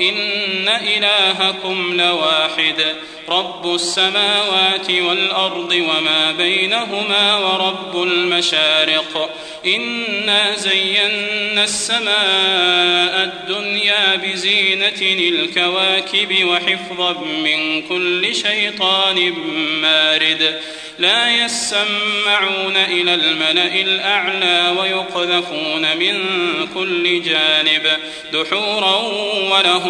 إن إلهكم لواحد رب السماوات والأرض وما بينهما ورب المشارق. إنا زينا السماء الدنيا بزينة الكواكب وحفظا من كل شيطان مارد. لا يسمعون إلى الملأ الأعلى ويقذفون من كل جانب دحورا ولهم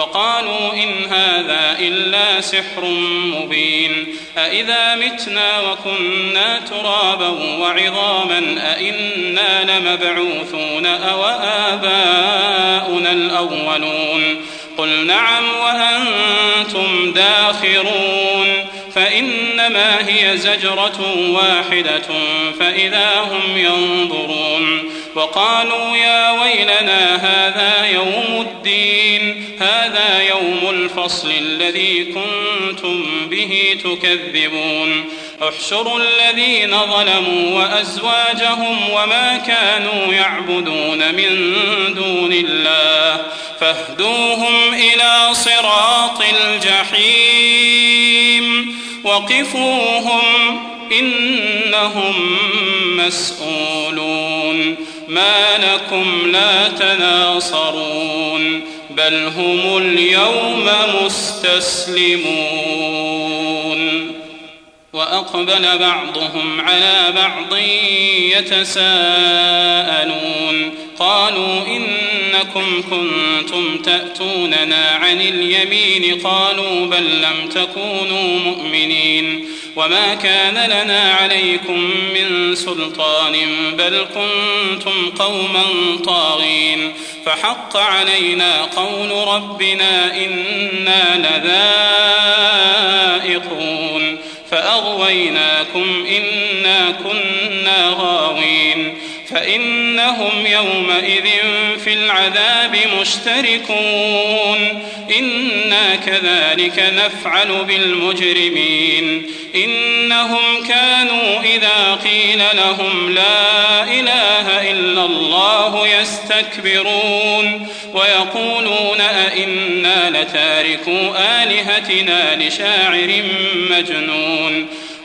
وقالوا إن هذا إلا سحر مبين أإذا متنا وكنا ترابا وعظاما أإنا لمبعوثون أو آباؤنا الأولون قل نعم وأنتم داخرون فإنما هي زجرة واحدة فإذا هم ينظرون وقالوا يا ويلنا هذا يوم الدين هذا يوم الفصل الذي كنتم به تكذبون. احشروا الذين ظلموا وأزواجهم وما كانوا يعبدون من دون الله فاهدوهم إلى صراط الجحيم. وقفوهم إنهم مسؤولون. ما لكم لا تناصرون بل هم اليوم مستسلمون وأقبل بعضهم على بعض يتساءلون قالوا إنكم كنتم تأتوننا عن اليمين قالوا بل لم تكونوا مؤمنين وما كان لنا عليكم من سلطان بل كنتم قوما طاغين فحق علينا قول ربنا إنا لذائقون فأغويناكم إنا كنا غاوين فإنهم يومئذ في العذاب مشتركون. إنا كذلك نفعل بالمجرمين. إنهم كانوا إذا قيل لهم لا إله إلا الله يستكبرون. ويقولون أئنا لتاركوا آلهتنا لشاعر مجنون.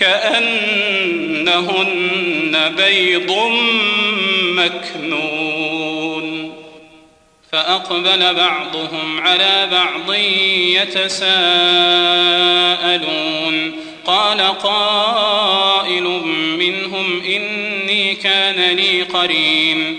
كأنهن بيض مكنون. فأقبل بعضهم على بعض يتساءلون. قال قائل منهم إني كان لي قرين.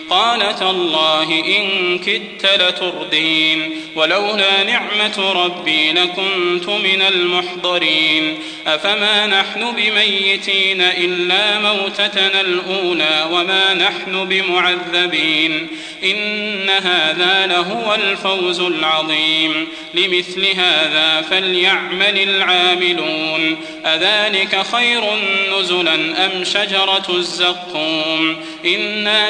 قال تالله إن كدت لتردين ولولا نعمة ربي لكنت من المحضرين أفما نحن بميتين إلا موتتنا الأولى وما نحن بمعذبين إن هذا لهو الفوز العظيم لمثل هذا فليعمل العاملون أذلك خير نزلا أم شجرة الزقوم إنا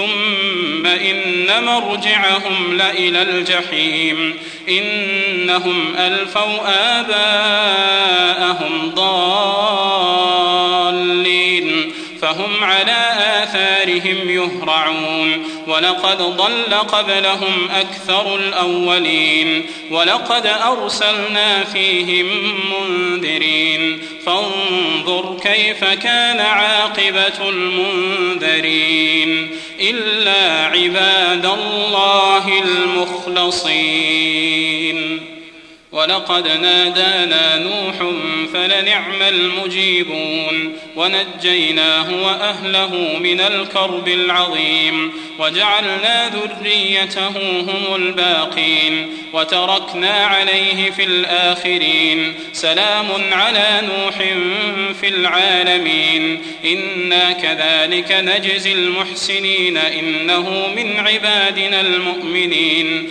ثم إن مرجعهم لإلى الجحيم. إنهم ألفوا آباءهم ضالين. فهم على آثارهم يهرعون. ولقد ضل قبلهم أكثر الأولين. ولقد أرسلنا فيهم منذرين. فانظر كيف كان عاقبة المنذرين. إلا عباد الله المخلصين. ولقد نادانا نوح فلنعم المجيبون ونجيناه وأهله من الكرب العظيم وجعلنا ذريته هم الباقين وتركنا عليه في الآخرين سلام على نوح في العالمين إنا كذلك نجزي المحسنين إنه من عبادنا المؤمنين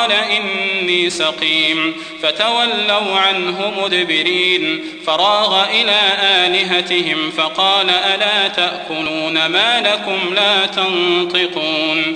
إني سقيم. فتولوا عنه مدبرين. فراغ إلى آلهتهم فقال ألا تأكلون ما لكم لا تنطقون.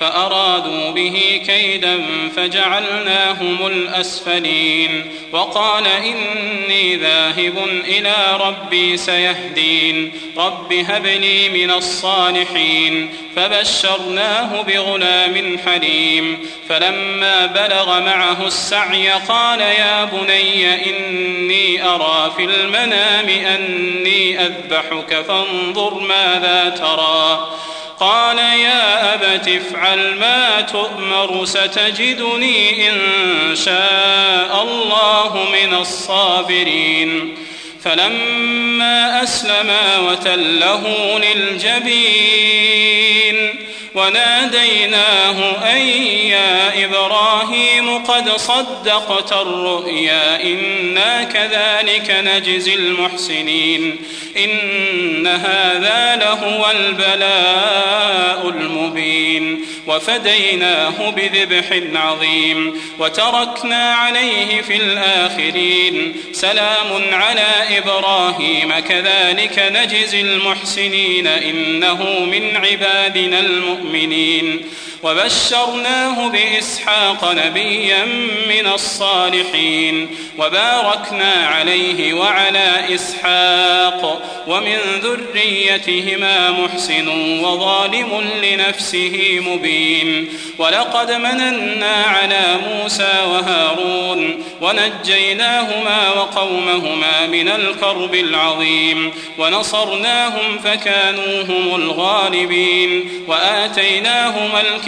فأرادوا به كيدا فجعلناهم الأسفلين وقال إني ذاهب إلى ربي سيهدين رب هب لي من الصالحين فبشرناه بغلام حليم فلما بلغ معه السعي قال يا بني إني أرى في المنام أني أذبحك فانظر ماذا ترى قال يا أبت افعل ما تؤمر ستجدني إن شاء الله من الصابرين. فلما أسلما وتله للجبين. وناديناه أن يا إبراهيم قد صدقت الرؤيا إنا كذلك نجزي المحسنين إن هذا لهو البلاء المبين وفديناه بذبح عظيم وتركنا عليه في الآخرين سلام على إبراهيم كذلك نجزي المحسنين إنه من عبادنا المؤمنين المؤمنين وبشرناه بإسحاق نبيا من الصالحين وباركنا عليه وعلى إسحاق ومن ذريتهما محسن وظالم لنفسه مبين ولقد مننا على موسى وهارون ونجيناهما وقومهما من الكرب العظيم ونصرناهم فكانوا هم الغالبين وآتيناهما الكتاب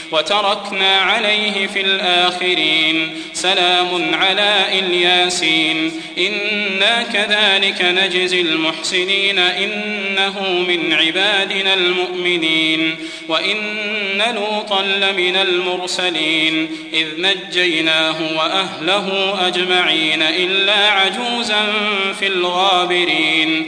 وتركنا عليه في الآخرين. سلام على إلياسين. إنا كذلك نجزي المحسنين. إنه من عبادنا المؤمنين. وإن لوطا لمن المرسلين. إذ نجيناه وأهله أجمعين إلا عجوزا في الغابرين.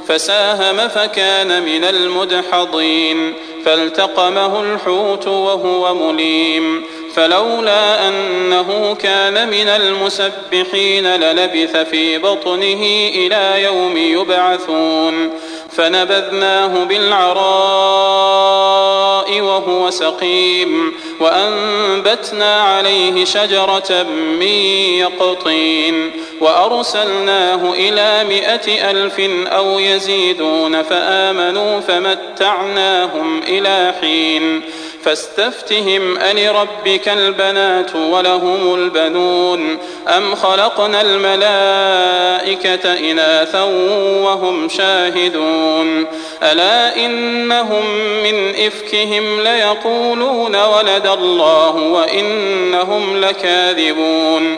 فساهم فكان من المدحضين فالتقمه الحوت وهو مليم فلولا أنه كان من المسبحين للبث في بطنه إلى يوم يبعثون فنبذناه بالعراء وهو سقيم وأنبتنا عليه شجرة من يقطين وأرسلناه إلى مائة ألف أو يزيدون فآمنوا فمتعناهم إلى حين فاستفتهم ألربك البنات ولهم البنون أم خلقنا الملائكة إناثا وهم شاهدون ألا إنهم من إفكهم ليقولون ولد الله وإنهم لكاذبون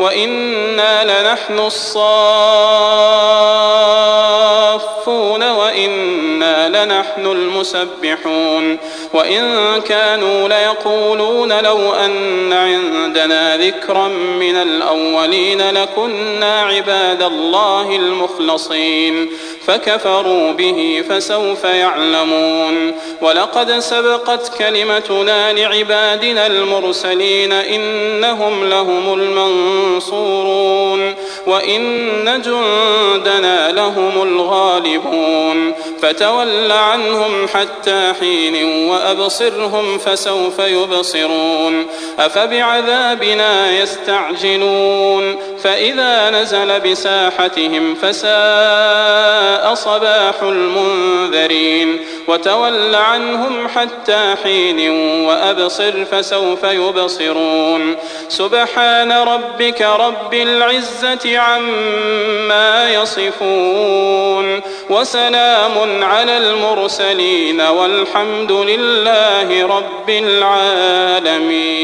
وإنا لنحن الصافون وإنا لنحن المسبحون وإن كانوا ليقولون لو أن عندنا ذكرا من الأولين لكنا عباد الله المخلصين فكفروا به فسوف يعلمون. ولقد سبقت كلمتنا لعبادنا المرسلين إنهم لهم المنصورون. وإن جندنا لهم الغالبون. فتول عنهم حتى حين وأبصرهم فسوف يبصرون. أفبعذابنا يستعجلون. فإذا نزل بساحتهم فساء صباح المنذرين. وتول عنهم حتى حين وأبصر فسوف يبصرون. سبحان ربك رب العزة عما يصفون وسلام على المرسلين والحمد لله رب العالمين